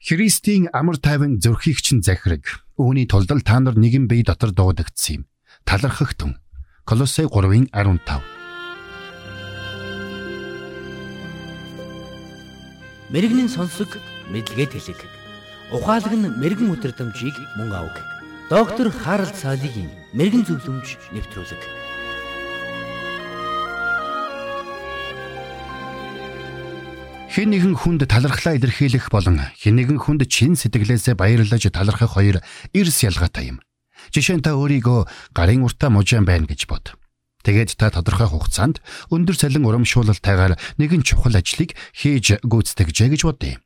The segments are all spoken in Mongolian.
Христийн амар тайван зүрхийг чинь захираг. Үүний тулд та нар нэгэн бие дотор дуудагдсан юм. Талархах тун. Колосей 3-ын 15. Мэргэний сонсог мэдлэгэд хэлэг. Ухаалаг нь мэрэгэн өдрөмжийг мөн авг. Доктор Харалт цаалогийн мэрэгэн зөвлөмж нэвтрүүлэг. Хэн нэгэн хүнд талархлаа илэрхийлэх болон хэн нэгэн хүнд чин сэтгэлээсээ баярлаж талархах хоёр эрс ялгаатай юм. Жишээ нь та өөрийгөө гарын уртаа мужаан байна гэж бод. Тэгээд та тодорхой хугацаанд өндөр цалин урамшуулалтайгаар нэгэн чухал ажлыг хийж гүйцэтгэжээ гэж бодъё.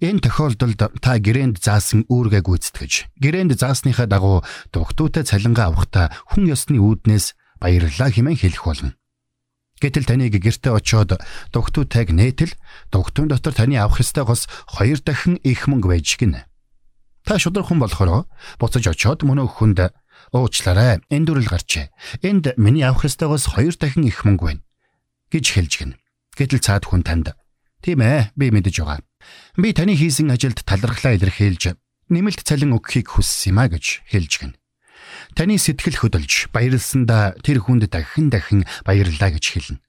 Энэ тохиолдолд та гэрээнд заасан үүргээ гүйцэтгэж, гэрээнд заасныхаа дагуу дугтуутай цалингаа авахдаа хүн ёсны үүднээс баярлалаа хэмээн хэлэх болно. Гэтэл таныг гэрте очоод дугтуутайг нээтэл дугтуун дотор таны авах ёстой гос хоёр дахин их мөнгө байж гинэ. Та шудраг хүн болохоор буцаж очоод мөнөө хүнд уучлаарай энэ дүрэл гарчээ. Энд миний авах ёстой гос хоёр дахин их мөнгө байна гэж хэлж гин. Гэтэл цаад хүн танд тийм ээ би мэдэж байгаа. Би таны хийсэн ажилд талархлаа илэрхийлж нэмэлт цалин өгөхийг хүссэн юм а гэж хэлж гин. Таны сэтгэл хөдөлж баярлсандаа тэр хүнд дахин дахин баярлалаа гэж хэлнэ.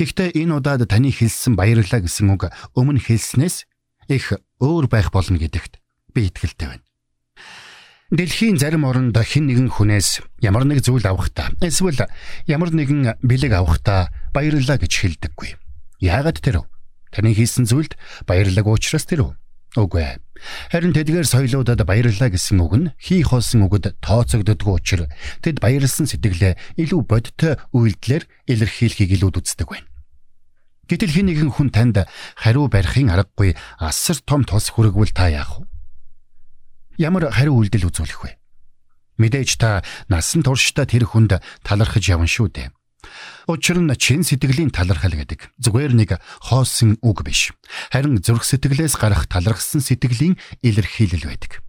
Гэхдээ энэ удаад таны хэлсэн баярлалаа гэсэн үг өмнө хэлснээс их өөр байх болно гэдэгт би итгэлтэй байна. Дэлхийн зарим оронд хэн нэгэн хүнээс ямар нэг зүйл авахдаа эсвэл ямар нэгэн бэлэг авахдаа баярлалаа гэж хэлдэггүй. Яагаад тэр вэ? Таны хийсэн зүйлд баярлалаа уучраас тэр үү? Үгүй. Харин тэдгээр соёлуудад баярлалаа гэсэн үг нь хий хоосон үгэд тооцогддоггүй учраас тэд баярлсан сэтгэлээ илүү бодиттой үйлдэлээр илэрхийлэхийг илүү үздэг байна. Гэтэл хэн нэгэн хүн танд хариу барихын аргагүй асар том тос хүрэгвэл та яах вэ? Ямар хариу үйлдэл үзүүлэх вэ? Мэдээж та насан туршдаа тэр хүнд талархаж явна шүү дээ. Учир нь чин сэтгэлийн талархал гэдэг зүгээр нэг хоосон үг биш. Харин зүрх сэтгэлээс гарах талархсан сэтгэлийн илэрхийлэл байдаг.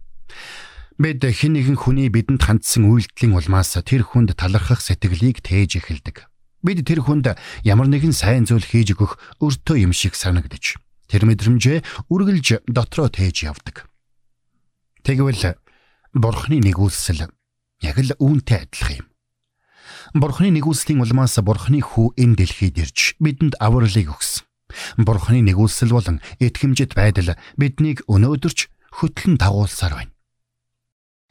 Бид хэн нэгэн хүний бидэнд хандсан үйлдэлийн улмаас тэр хүнд талархах сэтгэлийг тээж эхэлдэг. Бид тэр хүнд ямар нэгэн сайн зүйл хийж өгөх өртөө юм шиг санагдаж тэр мэдрэмжээ үргэлж дотроо тээж явдаг. Тэгвэл бурхны нэгүүлсэл яг л үүнтэй адилхан юм. Бурхны нэгүслийн улмаас Бурхны хүү энэ дэлхийд ирж бидэнд авралыг өгсөн. Бурхны нэгүсэл болон итгэмжит байдал биднийг өнөөдөрч хөтлөн дагуулсаар байна.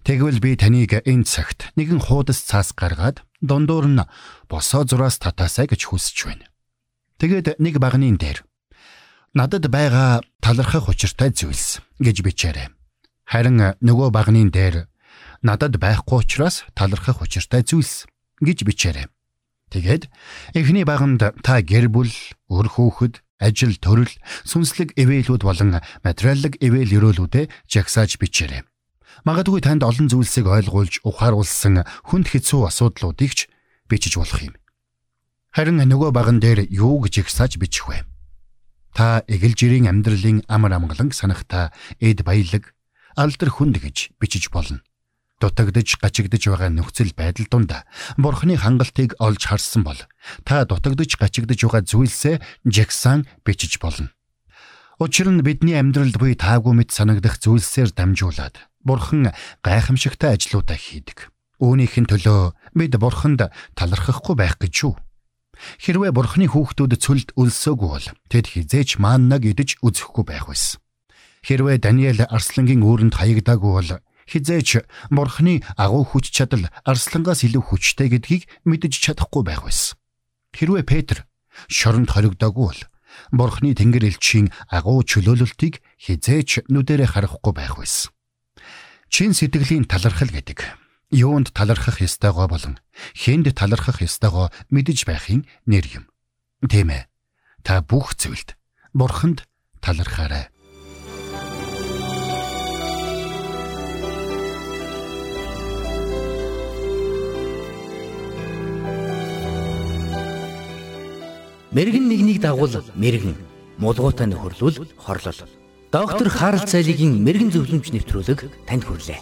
Тэгвэл би таныг энэ цагт нэгэн хуудас цаас гаргаад дундуур нь босоо зураас татаасай гэж хүсэж байна. Тэгээд нэг багны дээр надад байгаа талархах учиртай зүйлс гэж бичээрэй. Харин нөгөө багны дээр надад байхгүй учраас талархах учиртай зүйлс гэж бичээрэй. Тэгээд эхний баганд та гэр бүл, өр хүүхэд, ажил төрөл, сүнслэг ивэлүүд болон материаллык ивэл өрөөлүүдэд жагсааж бичээрэй. Магадгүй танд олон зүйлсийг ойлгуулж ухааруулсан хүнд хэцүү асуудлуудыг ч бичиж болох юм. Харин нөгөө баган дээр юу гэж жагсааж бичих вэ? Та эгэл жирийн амьдралын амар амгаланг санахта эд баялаг, алдар хүнд гэж бичиж болно дутагдж гачигдж байгаа нөхцөл байдал донд бурхны хангалтыг олж харсан бол та дутагдж гачигдж байгаа зүйлсээ жагсаан бичиж болно. Учир нь бидний амьдралд буй таагүй мэд санагдах зүйлсээр дамжуулаад бурхан гайхамшигтай ажлуудаа хийдэг. Үүнийхэн төлөө бид бурханд талархахгүй байх гэж юу? Хэрвээ бурхны хүүхдүүд цөлд өлсөөгүй бол тэд хизээч мааннаг идэж үзэхгүй байх байсан. Хэрвээ Даниэл арслангийн үүрэнд хаягдаагүй бол хизээч бурхны агуу хүч чадал арслангаас илүү хүчтэй гэдгийг мэдэж чадахгүй байх байсан. Хэрвээ Петр шоронд хоригдоогүй бол бурхны тэнгэр элчийн агуу чөлөөлөлтийг хизээч нүдэрэ харахгүй байх байсан. Чин сэтгэлийн талархал гэдэг юунд талархах ёстойгоо болон хэнд талархах ёстойгоо мэдэж байхын нэр юм. Тийм ээ. Та бүх зүйлд бурханд талархаарай. Мэргэн нэгнийг дагуул мэргэн, мулгуутай нөхөрлөл хорлол. Доктор Харалт цайлигийн мэрэгэн зөвлөмж нэвтрүүлэг танд хүрэлээ.